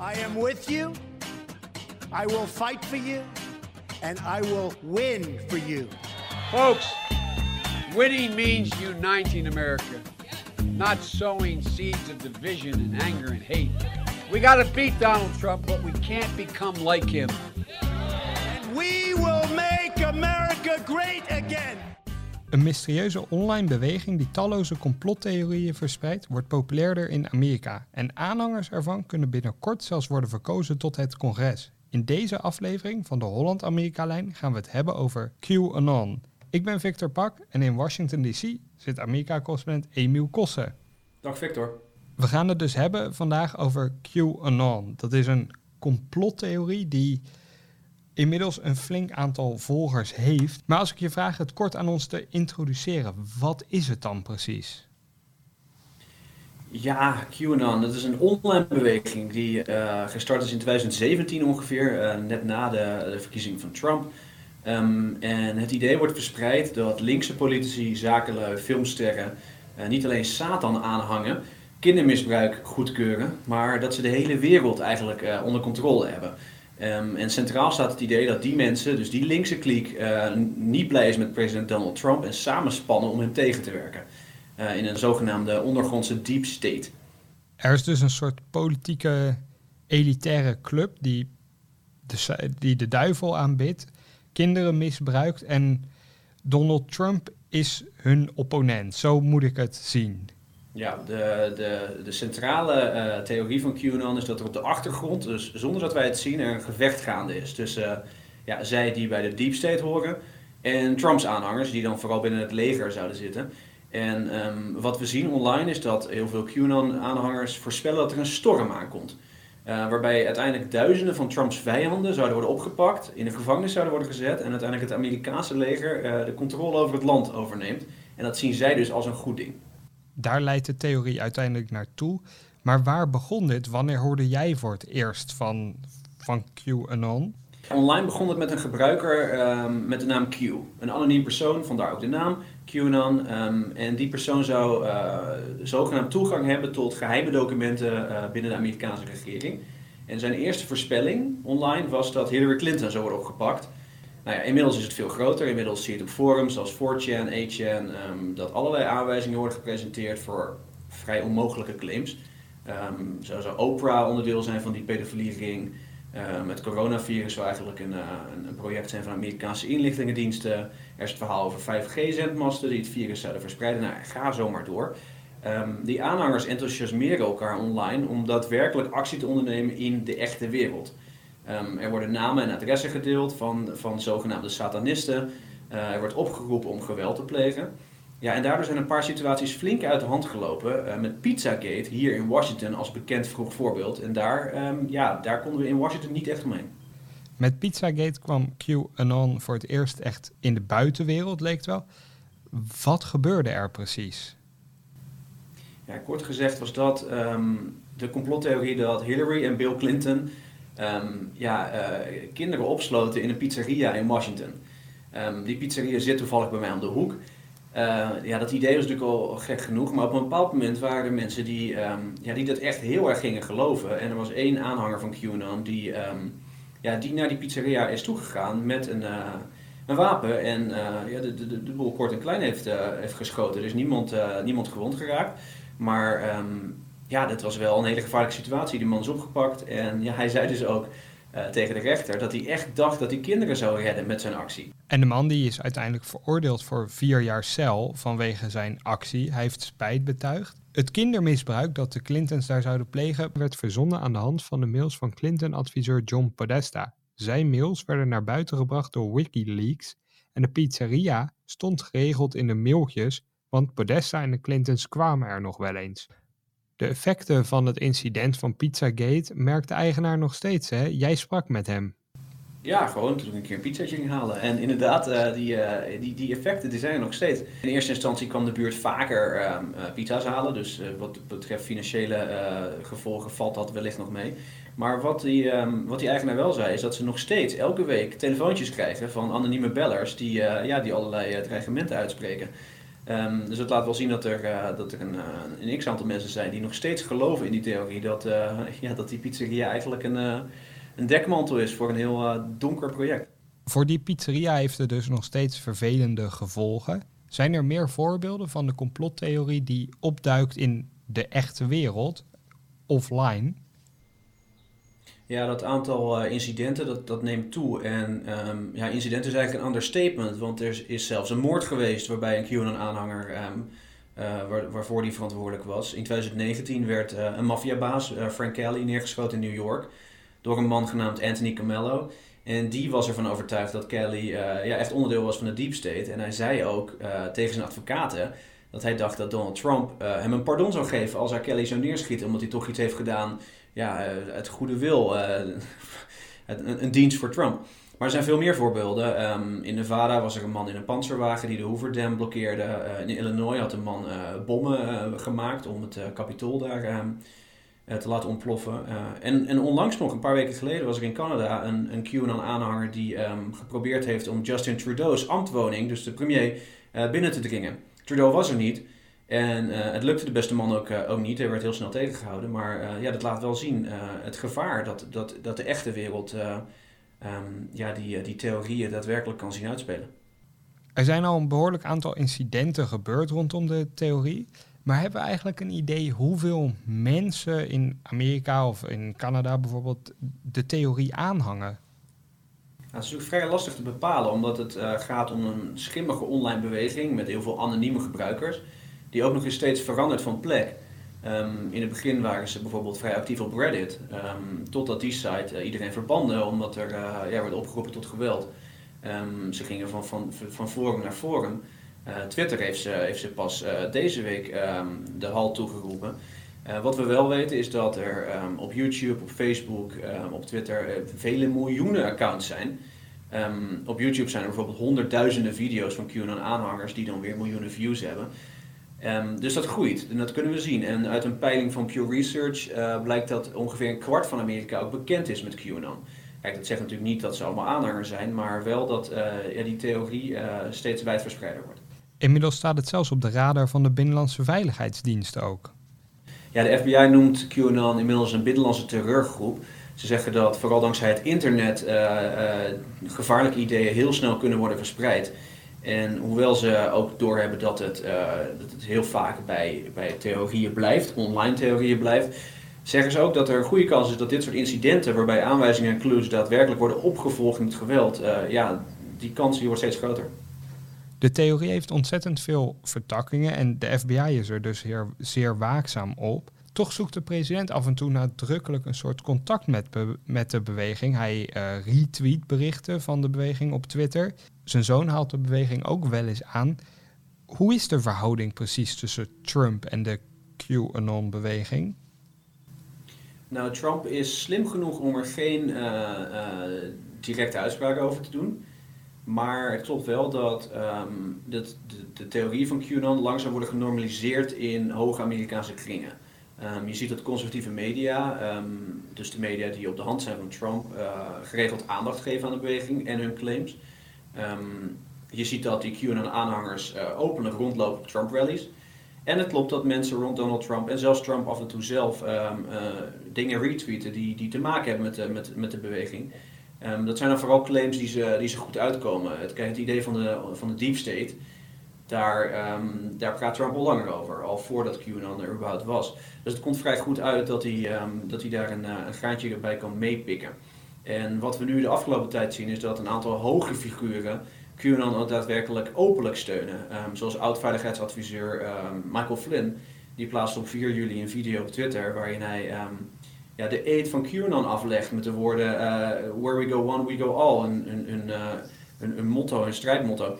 I am with you. I will fight for you. And I will win for you. Folks, winning means uniting America, not sowing seeds of division and anger and hate. We got to beat Donald Trump, but we can't become like him. And we will make America great again. Een mysterieuze online beweging die talloze complottheorieën verspreidt, wordt populairder in Amerika. En aanhangers ervan kunnen binnenkort zelfs worden verkozen tot het congres. In deze aflevering van de Holland-Amerika-lijn gaan we het hebben over QAnon. Ik ben Victor Pak en in Washington DC zit Amerika-correspondent Emiel Kossen. Dag Victor. We gaan het dus hebben vandaag over QAnon. Dat is een complottheorie die inmiddels een flink aantal volgers heeft. Maar als ik je vraag het kort aan ons te introduceren, wat is het dan precies? Ja, QAnon, dat is een online beweging die uh, gestart is in 2017 ongeveer, uh, net na de, verkiezing van Trump. Um, en het idee wordt verspreid dat linkse politici, zakenlui, filmsterren uh, niet alleen Satan aanhangen, kindermisbruik goedkeuren, maar dat ze de hele wereld eigenlijk onder controle hebben. Um, en centraal staat het idee dat die mensen, dus die linkse kliek, niet blij is met president Donald Trump en samenspannen om hem tegen te werken. Uh, in een zogenaamde ondergrondse deep state. Er is dus een soort politieke elitaire club die de, die de duivel aanbidt, kinderen misbruikt en Donald Trump is hun opponent. Zo moet ik het zien. Ja, de, de, de centrale uh, theorie van QAnon is dat er op de achtergrond, dus zonder dat wij het zien, er een gevecht gaande is tussen uh, ja, zij die bij de deep state horen en Trumps aanhangers, die dan vooral binnen het leger zouden zitten. En um, wat we zien online is dat heel veel QAnon-aanhangers voorspellen dat er een storm aankomt. Uh, waarbij uiteindelijk duizenden van Trumps vijanden zouden worden opgepakt, in de gevangenis zouden worden gezet en uiteindelijk het Amerikaanse leger de controle over het land overneemt. En dat zien zij dus als een goed ding. Daar leidt de theorie uiteindelijk naartoe. Maar waar begon dit? Wanneer hoorde jij voor het eerst van, van QAnon? Online begon het met een gebruiker um, met de naam Q. Een anoniem persoon, vandaar ook de naam. QAnon. Um, en die persoon zou uh, zogenaamd toegang hebben tot geheime documenten uh, binnen de Amerikaanse regering. En zijn eerste voorspelling online was dat Hillary Clinton zou worden opgepakt. Nou ja, inmiddels is het veel groter. Inmiddels zie je het op forums zoals 4chan, 8chan, um, dat allerlei aanwijzingen worden gepresenteerd voor vrij onmogelijke claims. Um, zo zou Oprah onderdeel zijn van die pedofiliering. Uh, het coronavirus zou eigenlijk een, uh, een, project zijn van Amerikaanse inlichtingendiensten. Er is het verhaal over 5G-zendmasten die het virus zouden verspreiden. Nou, ga zo maar door. Die aanhangers enthousiasmeren elkaar online om daadwerkelijk actie te ondernemen in de echte wereld. Um, er worden namen en adressen gedeeld van, van zogenaamde satanisten. Uh, er wordt opgeroepen om geweld te plegen. Ja, en daardoor zijn een paar situaties flink uit de hand gelopen. Uh, met Pizzagate hier in Washington als bekend vroeg voorbeeld. En daar, um, ja, daar konden we in Washington niet echt omheen. Met Pizzagate kwam QAnon voor het eerst echt in de buitenwereld, leek het wel. Wat gebeurde er precies? Ja, kort gezegd was dat um, de complottheorie dat Hillary en Bill Clinton um, ja, uh, kinderen opsloten in een pizzeria in Washington. die pizzeria zit toevallig bij mij om de hoek. Uh, ja, dat idee was natuurlijk al gek genoeg, maar op een bepaald moment waren er mensen die, um, ja, die dat echt heel erg gingen geloven. En er was één aanhanger van QAnon die, um, ja, die naar die pizzeria is toegegaan met een, uh, een wapen en ja, de, de, de boel kort en klein heeft, heeft geschoten. Er is niemand, niemand gewond geraakt, maar um, ja, dat was wel een hele gevaarlijke situatie. Die man is opgepakt en ja, hij zei dus ook uh, tegen de rechter dat hij echt dacht dat hij kinderen zou redden met zijn actie. En de man die is uiteindelijk veroordeeld voor vier jaar cel vanwege zijn actie. Hij heeft spijt betuigd. Het kindermisbruik dat de Clintons daar zouden plegen werd verzonnen aan de hand van de mails van Clinton-adviseur John Podesta. Zijn mails werden naar buiten gebracht door Wikileaks en de pizzeria stond geregeld in de mailtjes, want Podesta en de Clintons kwamen er nog wel eens. De effecten van het incident van Pizzagate merkt de eigenaar nog steeds, hè? Jij sprak met hem. Ja, gewoon toen ik een keer een ging halen. En inderdaad, uh, die, uh, die, die effecten die zijn er nog steeds. In eerste instantie kwam de buurt vaker uh, pizza's halen. Dus wat betreft financiële gevolgen valt dat wellicht nog mee. Maar wat die, um, wat die eigenaar wel zei, is dat ze nog steeds elke week telefoontjes krijgen van anonieme bellers die, ja, die allerlei dreigementen uitspreken. Ehm, dus het laat wel zien dat er, uh, dat er een, een x-aantal mensen zijn die nog steeds geloven in die theorie dat, ja, dat die pizzeria eigenlijk een, een dekmantel is voor een heel donker project. Voor die pizzeria heeft het dus nog steeds vervelende gevolgen. Zijn er meer voorbeelden van de complottheorie die opduikt in de echte wereld, offline? Ja, dat aantal uh, incidenten dat, dat neemt toe. En um, ja, incident is eigenlijk een understatement, want er is zelfs een moord geweest waarbij een QAnon-aanhanger, um, uh, waar, waarvoor die verantwoordelijk was. In 2019 werd uh, een maffiabaas, Frank Kelly, neergeschoten in New York door een man genaamd Anthony Camello. En die was ervan overtuigd dat Kelly ja, echt onderdeel was van de deep state. En hij zei ook tegen zijn advocaten dat hij dacht dat Donald Trump hem een pardon zou geven als hij Kelly zou neerschieten, omdat hij toch iets heeft gedaan ja, eh, het goede wil, uh, een, dienst voor Trump. Maar er zijn veel meer voorbeelden. Um, in Nevada was er een man in een panzerwagen die de Hoover Dam blokkeerde. Uh, in Illinois had een man bommen gemaakt om het kapitool daar ehm, te laten ontploffen. en, en onlangs nog, een paar weken geleden, was er in Canada een, een QAnon-aanhanger die um, geprobeerd heeft om Justin Trudeau's ambtwoning, dus de premier, binnen te dringen. Trudeau was er niet. En uh, het lukte de beste man ook, uh, ook niet. Hij werd heel snel tegengehouden. Maar uh, ja, dat laat wel zien het gevaar dat, dat, dat de echte wereld um, ja, die, die theorieën daadwerkelijk kan zien uitspelen. Er zijn al een behoorlijk aantal incidenten gebeurd rondom de theorie. Maar hebben we eigenlijk een idee hoeveel mensen in Amerika of in Canada bijvoorbeeld de theorie aanhangen? Nou, het is natuurlijk vrij lastig te bepalen, omdat het gaat om een schimmige online beweging met heel veel anonieme gebruikers die ook nog eens steeds verandert van plek. Ehm, in het begin waren ze bijvoorbeeld vrij actief op Reddit, um, totdat die site uh, iedereen verbande omdat er uh, ja, werd opgeroepen tot geweld. Um, ze gingen van, van, van forum naar forum. Uh, Twitter heeft ze, heeft ze pas deze week de hal toegeroepen. wat we wel weten is dat er op YouTube, op Facebook, op Twitter vele miljoenen accounts zijn. op YouTube zijn er bijvoorbeeld honderdduizenden video's van QAnon-aanhangers die dan weer miljoenen views hebben. Um, dus dat groeit en dat kunnen we zien. En uit een peiling van Pew Research uh, blijkt dat ongeveer een kwart van Amerika ook bekend is met QAnon. Kijk, dat zegt natuurlijk niet dat ze allemaal aanhangers zijn, maar wel dat uh, ja, die theorie uh, steeds wijdverspreider wordt. Inmiddels staat het zelfs op de radar van de Binnenlandse Veiligheidsdiensten ook. Ja, de FBI noemt QAnon inmiddels een binnenlandse terreurgroep. Ze zeggen dat vooral dankzij het internet gevaarlijke ideeën heel snel kunnen worden verspreid. En hoewel ze ook doorhebben dat het, uh, dat het heel vaak bij, bij theorieën blijft, online theorieën blijft, zeggen ze ook dat er een goede kans is dat dit soort incidenten, waarbij aanwijzingen en clues daadwerkelijk worden opgevolgd met geweld, uh, ja, die kans die wordt steeds groter. De theorie heeft ontzettend veel vertakkingen en de FBI is er dus heel, zeer waakzaam op. Toch zoekt de president af en toe nadrukkelijk een soort contact met, met de beweging. Hij uh, retweet berichten van de beweging op Twitter. Zijn zoon haalt de beweging ook wel eens aan. Hoe is de verhouding precies tussen Trump en de QAnon-beweging? Nou, Trump is slim genoeg om er geen uh, directe uitspraken over te doen. Maar het klopt wel dat, dat de, theorie van QAnon langzaam wordt genormaliseerd in hoge Amerikaanse kringen. Um, je ziet dat conservatieve media, um, dus de media die op de hand zijn van Trump, uh, geregeld aandacht geven aan de beweging en hun claims. Um, je ziet dat die QAnon-aanhangers uh, openlijk rondlopen op Trump-rallies. En het klopt dat mensen rond Donald Trump en zelfs Trump af en toe zelf um, uh, dingen retweeten die, die te maken hebben met de, met, met de beweging. Um, dat zijn dan vooral claims die ze, die ze goed uitkomen. Het, het idee van de, van de deep state, daar, daar praat Trump al langer over, al voordat QAnon er überhaupt was. Dus het komt vrij goed uit dat hij, dat hij daar een, uh, een graantje erbij kan meepikken. En wat we nu de afgelopen tijd zien is dat een aantal hoge figuren QAnon ook daadwerkelijk openlijk steunen. Um, zoals oud-veiligheidsadviseur um, Michael Flynn, die plaatste op 4 juli een video op Twitter waarin hij um, ja, de eed van QAnon aflegt met de woorden uh, Where we go one, we go all. Een, een, een, uh, een, een motto, een strijdmotto.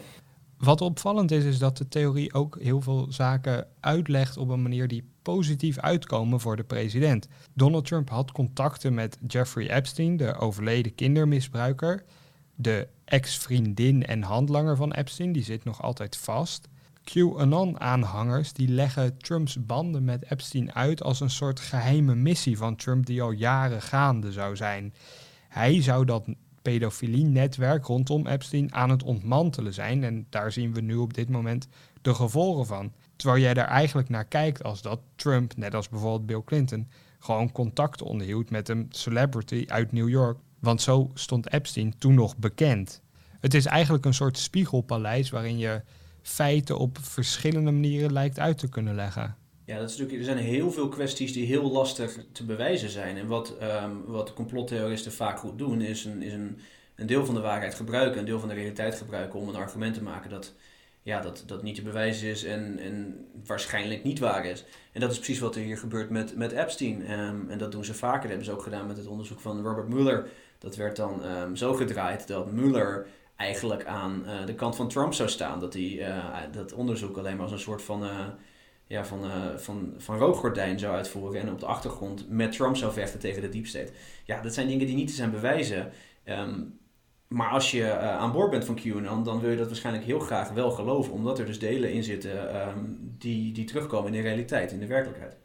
Wat opvallend is, is dat de theorie ook heel veel zaken uitlegt op een manier die positief uitkomen voor de president. Donald Trump had contacten met Jeffrey Epstein, de overleden kindermisbruiker. De ex-vriendin en handlanger van Epstein, die zit nog altijd vast. QAnon-aanhangers die leggen Trumps banden met Epstein uit als een soort geheime missie van Trump die al jaren gaande zou zijn. Hij zou dat pedofilie-netwerk rondom Epstein aan het ontmantelen zijn. En daar zien we nu op dit moment de gevolgen van. Terwijl jij daar eigenlijk naar kijkt als dat Trump, net als bijvoorbeeld Bill Clinton, gewoon contacten onderhield met een celebrity uit New York. Want zo stond Epstein toen nog bekend. Het is eigenlijk een soort spiegelpaleis waarin je feiten op verschillende manieren lijkt uit te kunnen leggen. Ja, dat is natuurlijk, er zijn heel veel kwesties die heel lastig te bewijzen zijn. En wat, um, wat complottheoristen vaak goed doen, is, een, is een, een deel van de waarheid gebruiken, een deel van de realiteit gebruiken om een argument te maken dat ja, dat, dat niet te bewijzen is en, en waarschijnlijk niet waar is. En dat is precies wat er hier gebeurt met, met Epstein. Um, en dat doen ze vaker. Dat hebben ze ook gedaan met het onderzoek van Robert Mueller. Dat werd dan um, zo gedraaid dat Mueller eigenlijk aan uh, de kant van Trump zou staan. Dat hij uh, dat onderzoek alleen maar als een soort van, uh, ja, van, van, van rookgordijn zou uitvoeren. En op de achtergrond met Trump zou vechten tegen de deep. Ja, dat zijn dingen die niet te zijn bewijzen. Um, maar als je uh, aan boord bent van QAnon, dan wil je dat waarschijnlijk heel graag wel geloven, omdat er dus delen in zitten um, die, die terugkomen in de realiteit, in de werkelijkheid.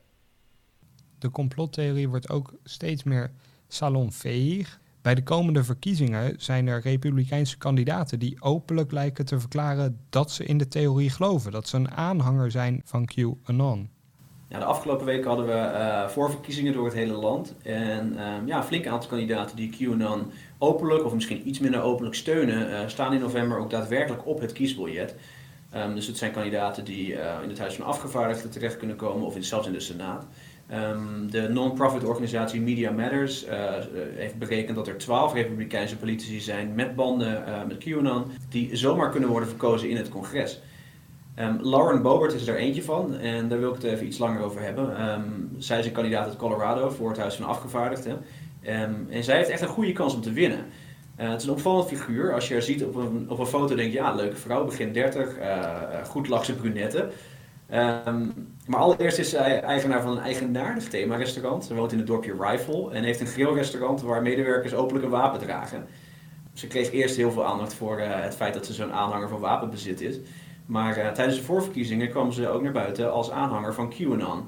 De complottheorie wordt ook steeds meer salonveeg. Bij de komende verkiezingen zijn er republikeinse kandidaten die openlijk lijken te verklaren dat ze in de theorie geloven, dat ze een aanhanger zijn van QAnon. Ja, de afgelopen weken hadden we uh, voorverkiezingen door het hele land. En um, ja, een flink aantal kandidaten die QAnon openlijk of misschien iets minder openlijk steunen, uh, staan in november ook daadwerkelijk op het kiesbiljet. Um, dus het zijn kandidaten die uh, in het Huis van Afgevaardigden terecht kunnen komen of in, zelfs in de Senaat. Um, de non-profit organisatie Media Matters uh, heeft berekend dat er twaalf republikeinse politici zijn met banden met QAnon die zomaar kunnen worden verkozen in het congres. Um, Lauren Boebert is er eentje van en daar wil ik het even iets langer over hebben. Um, zij is een kandidaat uit Colorado voor het Huis van Afgevaardigden. En zij heeft echt een goede kans om te winnen. Het is een opvallend figuur. Als je haar ziet op een, op een foto, denk je, ja, leuke vrouw, begin 30, uh, eh, goed lachse brunette. Maar allereerst is zij eigenaar van een eigenaardig thema-restaurant. Ze woont in het dorpje Rifle en heeft een grillrestaurant waar medewerkers openlijk een wapen dragen. Ze kreeg eerst heel veel aandacht voor uh, het feit dat ze zo'n aanhanger van wapenbezit is. Maar uh, tijdens de voorverkiezingen kwam ze ook naar buiten als aanhanger van QAnon.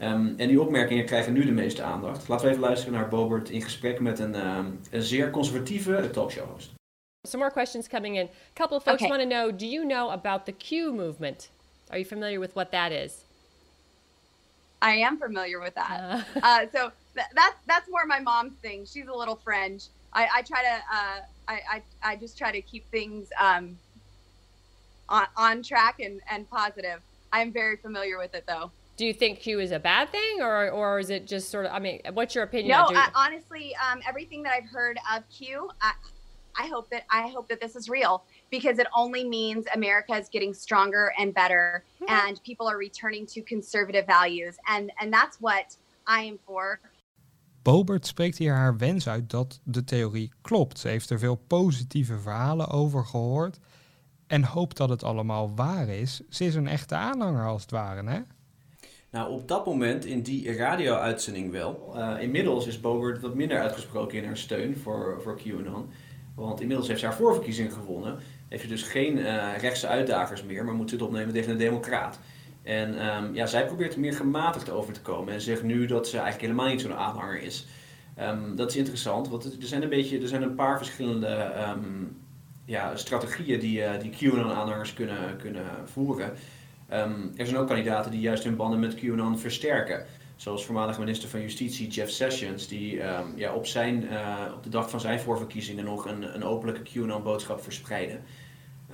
Um, en die opmerkingen krijgen nu de meeste aandacht. Laten we even luisteren naar Bobert in gesprek met een, um, een zeer conservatieve talkshow host. Some more questions coming in. A couple of folks okay. want to know, do you know about the Q movement? Are you familiar with what that is? I am familiar with that. Uh, uh, so th- that's that's more my mom's thing. She's a little French. I, I try to uh, I, I I just try to keep things um, on, on track and, and positive. I'm very familiar with it though. Do you think Q is a bad thing, or or is it just sort of? I mean, what's your opinion? No, I, honestly, um, everything that I've heard of Q, I, I hope that I hope that this is real because it only means America is getting stronger and better, mm-hmm. and people are returning to conservative values, and and that's what I am for. Bobert spreekt hier haar wens uit dat de theorie klopt. Ze heeft er veel positieve verhalen over gehoord en hoopt dat het allemaal waar is. Ze is een echte aanhanger als het ware, hè? Nou, op dat moment in die radio-uitzending wel. Uh, inmiddels is Bogert wat minder uitgesproken in haar steun voor, voor QAnon. Want inmiddels heeft ze haar voorverkiezing gewonnen. Heeft ze dus geen uh, rechtse uitdagers meer, maar moet het opnemen tegen een democraat. En um, ja, zij probeert er meer gematigd over te komen en zegt nu dat ze eigenlijk helemaal niet zo'n aanhanger is. Um, dat is interessant, want er zijn een, beetje, er zijn een paar verschillende um, ja, strategieën die, uh, die QAnon-aanhangers kunnen, kunnen voeren. Er zijn ook kandidaten die juist hun banden met QAnon versterken. Zoals voormalig minister van Justitie Jeff Sessions, die ja, op, zijn, uh, op de dag van zijn voorverkiezingen nog een, een openlijke QAnon-boodschap verspreidde.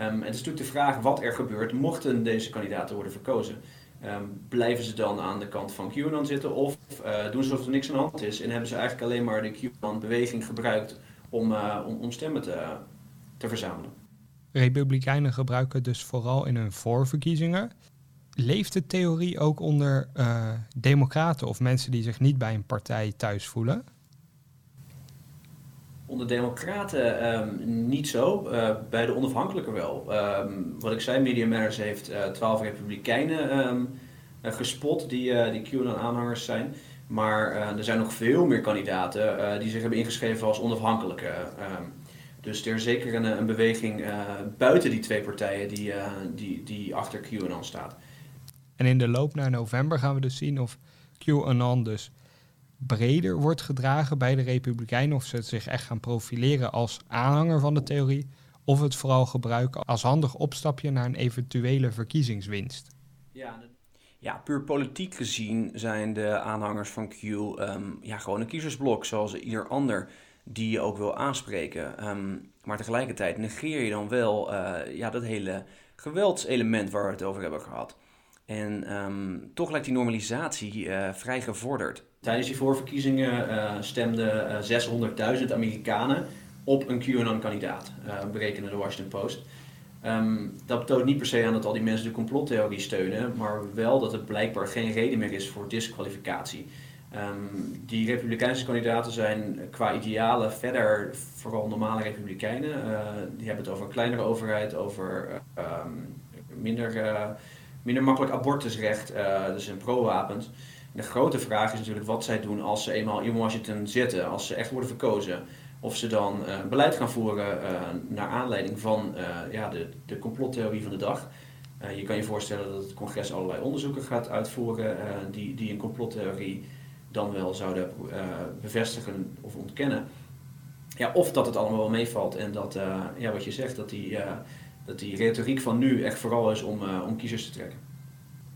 Um, het is natuurlijk de vraag wat er gebeurt mochten deze kandidaten worden verkozen. blijven ze dan aan de kant van QAnon zitten of uh, doen ze alsof er niks aan de hand is en hebben ze eigenlijk alleen maar de QAnon-beweging gebruikt om, uh, om, stemmen te, te verzamelen? Republikeinen gebruiken dus vooral in hun voorverkiezingen. Leeft de theorie ook onder uh, democraten of mensen die zich niet bij een partij thuis voelen? Onder democraten um, niet zo, uh, bij de onafhankelijken wel. Um, wat ik zei, Media Matters heeft uh, twaalf republikeinen um, gespot die, die QAnon-aanhangers zijn. Maar er zijn nog veel meer kandidaten die zich hebben ingeschreven als onafhankelijke. Dus er is zeker een, een beweging buiten die twee partijen die, die, die achter QAnon staat. En in de loop naar november gaan we dus zien of QAnon dus breder wordt gedragen bij de Republikeinen, of ze zich echt gaan profileren als aanhanger van de theorie, of het vooral gebruiken als handig opstapje naar een eventuele verkiezingswinst. Ja, ja, puur politiek gezien zijn de aanhangers van Q ehm, ja, gewoon een kiezersblok, zoals ieder ander die je ook wil aanspreken. Ehm, maar tegelijkertijd negeer je dan wel uh, ja, dat hele geweldselement waar we het over hebben gehad. En ehm, toch lijkt die normalisatie uh, vrij gevorderd. Tijdens die voorverkiezingen uh, stemden 600.000 Amerikanen op een QAnon-kandidaat, berekende de Washington Post. Um, dat toont niet per se aan dat al die mensen de complottheorie steunen, maar wel dat er blijkbaar geen reden meer is voor disqualificatie. Um, die republikeinse kandidaten zijn qua idealen verder vooral normale republikeinen. Die hebben het over een kleinere overheid, over um, minder, minder makkelijk abortusrecht, dus een pro-wapens. De grote vraag is natuurlijk wat zij doen als ze eenmaal in Washington zitten, als ze echt worden verkozen. Of ze dan beleid gaan voeren naar aanleiding van ja, de, de complottheorie van de dag. je kan je voorstellen dat het congres allerlei onderzoeken gaat uitvoeren die, die een complottheorie dan wel zouden bevestigen of ontkennen. Ja, of dat het allemaal wel meevalt en dat, ja, wat je zegt, dat die, dat die retoriek van nu echt vooral is om, om kiezers te trekken.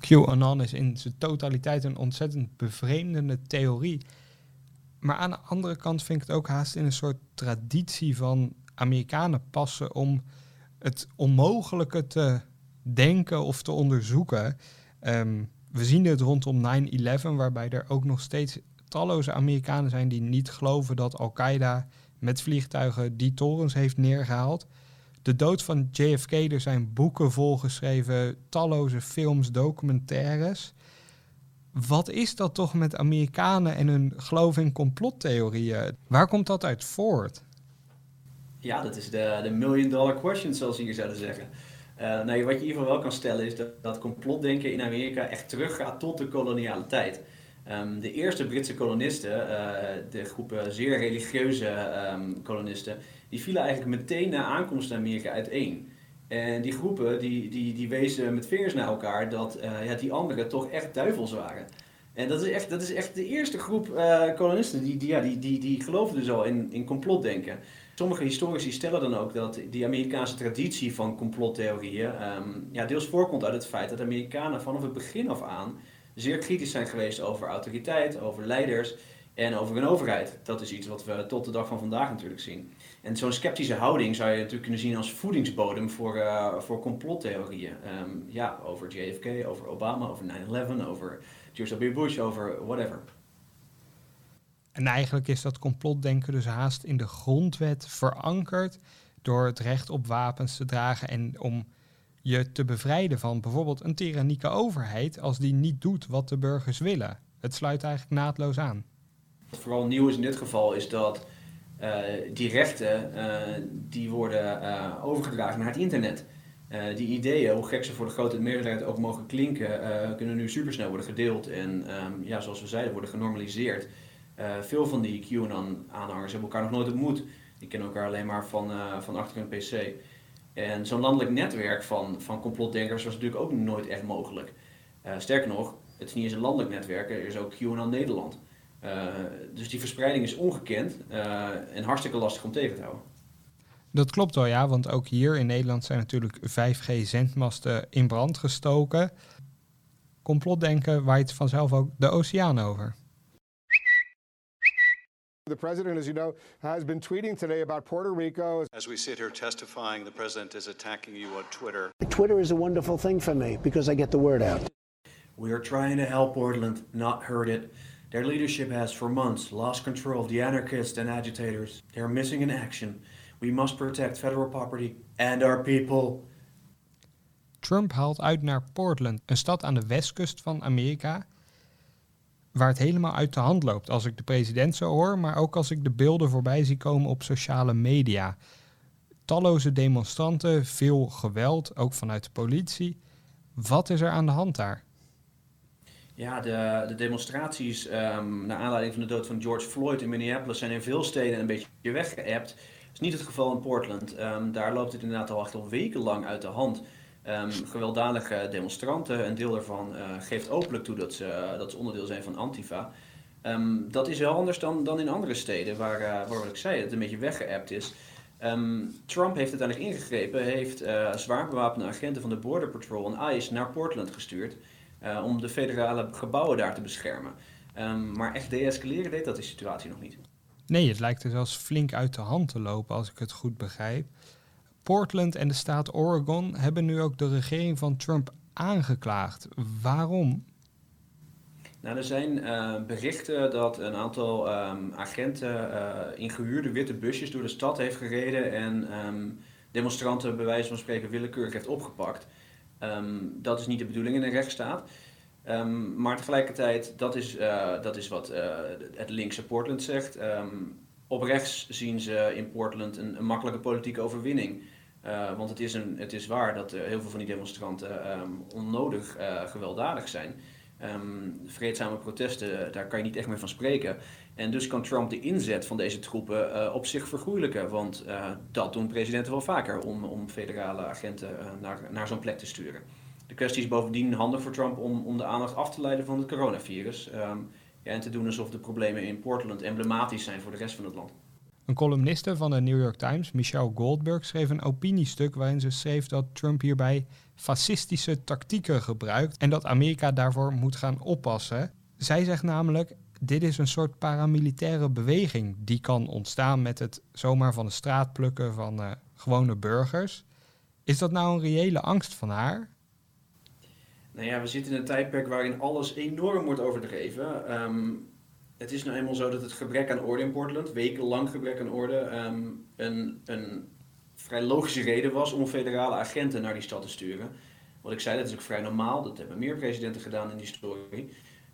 QAnon is in zijn totaliteit een ontzettend bevreemdende theorie. Maar aan de andere kant vind ik het ook haast in een soort traditie van Amerikanen passen om het onmogelijke te denken of te onderzoeken. Um, we zien dit rondom 9-11, waarbij er ook nog steeds talloze Amerikanen zijn die niet geloven dat Al-Qaeda met vliegtuigen die torens heeft neergehaald. De dood van JFK, er zijn boeken volgeschreven, talloze films, documentaires. Wat is dat toch met Amerikanen en hun geloof in complottheorieën? Waar komt dat uit voort? Ja, dat is de, de million dollar question, zoals ze hier zouden zeggen. Uh, nou, wat je in ieder geval wel kan stellen is dat, dat complotdenken in Amerika echt teruggaat tot de koloniale tijd. Um, de eerste Britse kolonisten, uh, de groepen zeer religieuze um, kolonisten, die vielen eigenlijk meteen na aankomst naar Amerika uiteen. En die groepen die, die, die wezen met vingers naar elkaar dat uh, ja, die anderen toch echt duivels waren. En dat is echt, dat is echt de eerste groep kolonisten die, die, ja, die, die, die geloofden dus al in, in complotdenken. Sommige historici stellen dan ook dat die Amerikaanse traditie van complottheorieën um, ja, deels voorkomt uit het feit dat Amerikanen vanaf het begin af aan zeer kritisch zijn geweest over autoriteit, over leiders en over een overheid. Dat is iets wat we tot de dag van vandaag natuurlijk zien. En zo'n sceptische houding zou je natuurlijk kunnen zien als voedingsbodem voor, uh, voor complottheorieën. Um, ja, over JFK, over Obama, over 9-11, over George W. Bush, over whatever. En eigenlijk is dat complotdenken dus haast in de grondwet verankerd door het recht op wapens te dragen en om je te bevrijden van bijvoorbeeld een tyrannieke overheid als die niet doet wat de burgers willen. Het sluit eigenlijk naadloos aan. Wat vooral nieuw is in dit geval is dat uh, die rechten uh, die worden uh, overgedragen naar het internet. die ideeën, hoe gek ze voor de grote meerderheid ook mogen klinken, kunnen nu supersnel worden gedeeld en um, ja, zoals we zeiden, worden genormaliseerd. Veel van die QAnon-aanhangers hebben elkaar nog nooit ontmoet. Die kennen elkaar alleen maar van, van achter een PC. En zo'n landelijk netwerk van, van complotdenkers was natuurlijk ook nooit echt mogelijk. Uh, sterker nog, het is niet eens een landelijk netwerk, er is ook QAnon Nederland. dus die verspreiding is ongekend en hartstikke lastig om tegen te houden. Dat klopt wel, ja, want ook hier in Nederland zijn natuurlijk 5G-zendmasten in brand gestoken. Complotdenken waait vanzelf ook de oceaan over. The president, as you know, has been tweeting today about Puerto Rico. As we sit here testifying, the president is attacking you on Twitter. Twitter is a wonderful thing for me because I get the word out. We are trying to help Portland, not hurt it. Their leadership has for months lost control of the anarchists and agitators. They are missing in action. We must protect federal property and our people. Trump haalt uit naar Portland, een stad aan de westkust van Amerika, waar het helemaal uit de hand loopt. Als ik de president zo hoor, maar ook als ik de beelden voorbij zie komen op sociale media. Talloze demonstranten, veel geweld, ook vanuit de politie. Wat is er aan de hand daar? Ja, de, de demonstraties um, naar aanleiding van de dood van George Floyd in Minneapolis zijn in veel steden een beetje weggeëpt. Dat is niet het geval in Portland. Um, daar loopt het inderdaad al echt al wekenlang uit de hand. Um, gewelddadige demonstranten, een deel daarvan uh, geeft openlijk toe dat ze, dat ze onderdeel zijn van Antifa. Ehm, dat is wel anders dan, dan in andere steden, waar, uh, waar wat ik zei, het een beetje weggeëpt is. Ehm, Trump heeft uiteindelijk ingegrepen, heeft zwaar bewapende agenten van de Border Patrol en ICE naar Portland gestuurd om de federale gebouwen daar te beschermen. Maar echt deescaleren deed dat de situatie nog niet. Nee, het lijkt er zelfs flink uit de hand te lopen als ik het goed begrijp. Portland en de staat Oregon hebben nu ook de regering van Trump aangeklaagd. Waarom? Nou, er zijn uh, berichten dat een aantal um, agenten uh, in gehuurde witte busjes door de stad heeft gereden en um, demonstranten bij wijze van spreken willekeurig heeft opgepakt. Um, dat is niet de bedoeling in een rechtsstaat. maar tegelijkertijd, dat is, uh, dat is wat het linkse Portland zegt. Op rechts zien ze in Portland een, een makkelijke politieke overwinning. want het is, een, het is waar dat heel veel van die demonstranten onnodig gewelddadig zijn. Um, vreedzame protesten, daar kan je niet echt meer van spreken. En dus kan Trump de inzet van deze troepen uh, op zich vergoeilijken. Want uh, dat doen presidenten wel vaker om, om federale agenten uh, naar, naar zo'n plek te sturen. De kwestie is bovendien handig voor Trump om, om de aandacht af te leiden van het coronavirus. Um, ja, en te doen alsof de problemen in Portland emblematisch zijn voor de rest van het land. Een columniste van de New York Times, Michelle Goldberg, schreef een opiniestuk waarin ze schreef dat Trump hierbij fascistische tactieken gebruikt en dat Amerika daarvoor moet gaan oppassen. Zij zegt namelijk: dit is een soort paramilitaire beweging die kan ontstaan met het zomaar van de straat plukken van uh, gewone burgers. Is dat nou een reële angst van haar? Nou ja, we zitten in een tijdperk waarin alles enorm wordt overdreven. Um, het is nou eenmaal zo dat het gebrek aan orde in Portland, wekenlang gebrek aan orde, um, een, een vrij logische reden was om federale agenten naar die stad te sturen. Wat ik zei, dat is ook vrij normaal. Dat hebben meer presidenten gedaan in die story.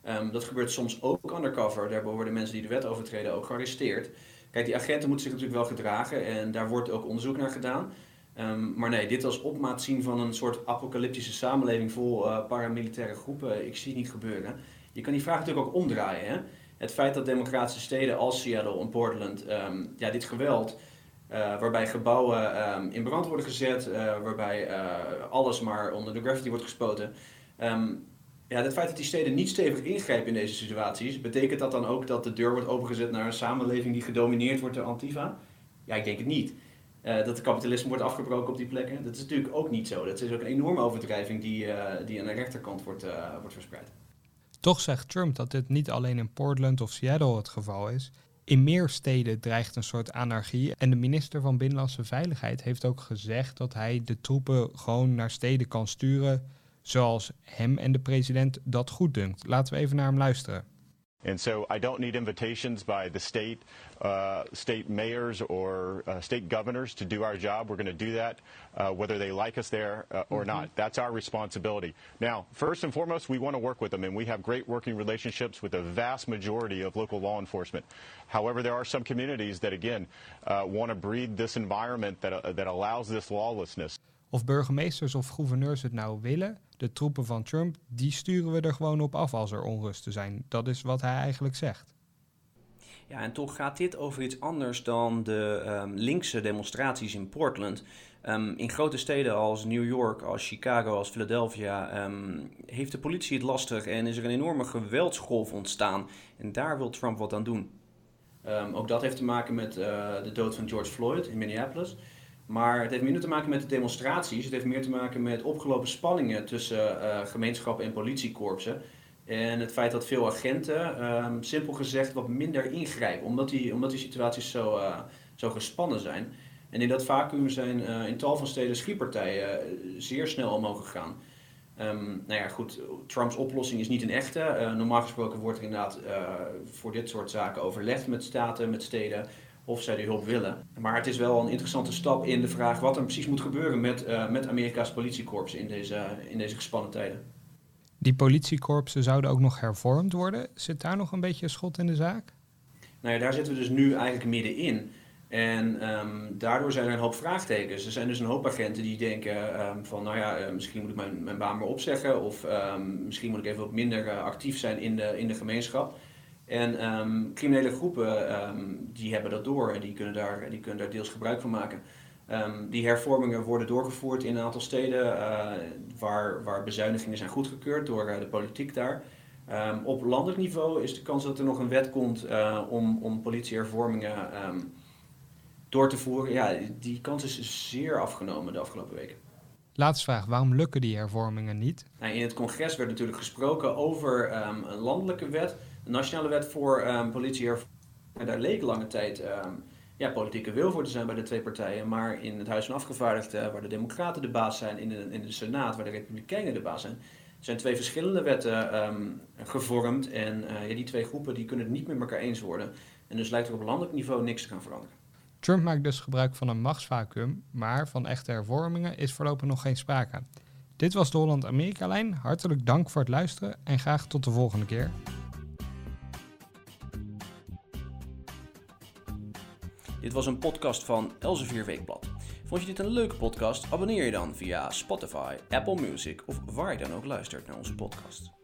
Um, dat gebeurt soms ook undercover. Daarbij worden mensen die de wet overtreden ook gearresteerd. Kijk, die agenten moeten zich natuurlijk wel gedragen en daar wordt ook onderzoek naar gedaan. Um, maar nee, dit als opmaat zien van een soort apocalyptische samenleving vol uh, paramilitaire groepen, ik zie het niet gebeuren. Je kan die vraag natuurlijk ook omdraaien. Hè? Het feit dat democratische steden als Seattle en Portland um, ja, dit geweld uh, waarbij gebouwen um, in brand worden gezet, uh, waarbij alles maar onder de gravity wordt gespoten. Ja, het feit dat die steden niet stevig ingrijpen in deze situaties, betekent dat dan ook dat de deur wordt opengezet naar een samenleving die gedomineerd wordt door Antifa? Ja, ik denk het niet. Dat de kapitalisme wordt afgebroken op die plekken, dat is natuurlijk ook niet zo. Dat is ook een enorme overdrijving die, die aan de rechterkant wordt, wordt verspreid. Toch zegt Trump dat dit niet alleen in Portland of Seattle het geval is. In meer steden dreigt een soort anarchie. En de minister van Binnenlandse Veiligheid heeft ook gezegd dat hij de troepen gewoon naar steden kan sturen zoals hem en de president dat goed dunkt. Laten we even naar hem luisteren. And so I don't need invitations by the state, uh, state mayors or uh, state governors to do our job. We're going to do that uh, whether they like us there uh, or mm-hmm. not. That's our responsibility. Now, first and foremost, we want to work with them, and we have great working relationships with the vast majority of local law enforcement. However, there are some communities that, again, uh, want to breed this environment that, uh, that allows this lawlessness. Of burgemeesters of gouverneurs het nou willen, de troepen van Trump, die sturen we er gewoon op af als er onrusten zijn. Dat is wat hij eigenlijk zegt. Ja, en toch gaat dit over iets anders dan de um, linkse demonstraties in Portland. Um, in grote steden als New York, als Chicago, als Philadelphia um, heeft de politie het lastig en is er een enorme geweldsgolf ontstaan. En daar wil Trump wat aan doen. ook dat heeft te maken met uh, de dood van George Floyd in Minneapolis. Maar het heeft minder te maken met de demonstraties. Het heeft meer te maken met opgelopen spanningen tussen uh, gemeenschappen en politiekorpsen. En het feit dat veel agenten, um, simpel gezegd, wat minder ingrijpen. Omdat die, omdat die situaties zo, uh, zo gespannen zijn. En in dat vacuüm zijn uh, in tal van steden schietpartijen zeer snel omhoog gegaan. Um, nou ja, goed, Trumps oplossing is niet een echte. normaal gesproken wordt er inderdaad voor dit soort zaken overlegd met staten, met steden of zij die hulp willen. Maar het is wel een interessante stap in de vraag wat er precies moet gebeuren met, uh, met Amerika's politiekorps in deze, in deze gespannen tijden. Die politiekorpsen zouden ook nog hervormd worden. Zit daar nog een beetje schot in de zaak? Nou ja, daar zitten we dus nu eigenlijk middenin. En um, daardoor zijn er een hoop vraagtekens. Er zijn dus een hoop agenten die denken um, van, nou ja, uh, misschien moet ik mijn, mijn baan maar opzeggen. Of um, misschien moet ik even wat minder uh, actief zijn in de, in de gemeenschap. En um, criminele groepen um, die hebben dat door en die kunnen daar, die kunnen daar deels gebruik van maken. Um, die hervormingen worden doorgevoerd in een aantal steden uh, waar, waar bezuinigingen zijn goedgekeurd door uh, de politiek daar. Ehm, op landelijk niveau is de kans dat er nog een wet komt uh, om, om politiehervormingen door te voeren. Ja, die kans is zeer afgenomen de afgelopen weken. Laatste vraag, waarom lukken die hervormingen niet? Nou, in het congres werd natuurlijk gesproken over een landelijke wet, een nationale wet voor um, politiehervormingen. Daar leek lange tijd um, ja, politieke wil voor te zijn bij de twee partijen. Maar in het Huis van Afgevaardigden, waar de Democraten de baas zijn, in de, in de Senaat, waar de Republikeinen de baas zijn, zijn twee verschillende wetten um, gevormd. En uh, ja, die twee groepen die kunnen het niet met elkaar eens worden. En dus lijkt er op landelijk niveau niks te gaan veranderen. Trump maakt dus gebruik van een machtsvacuum, maar van echte hervormingen is voorlopig nog geen sprake. Dit was de Holland-Amerika-lijn. Hartelijk dank voor het luisteren en graag tot de volgende keer. Dit was een podcast van Elsevier Weekblad. Vond je dit een leuke podcast? Abonneer je dan via Spotify, Apple Music of waar je dan ook luistert naar onze podcast.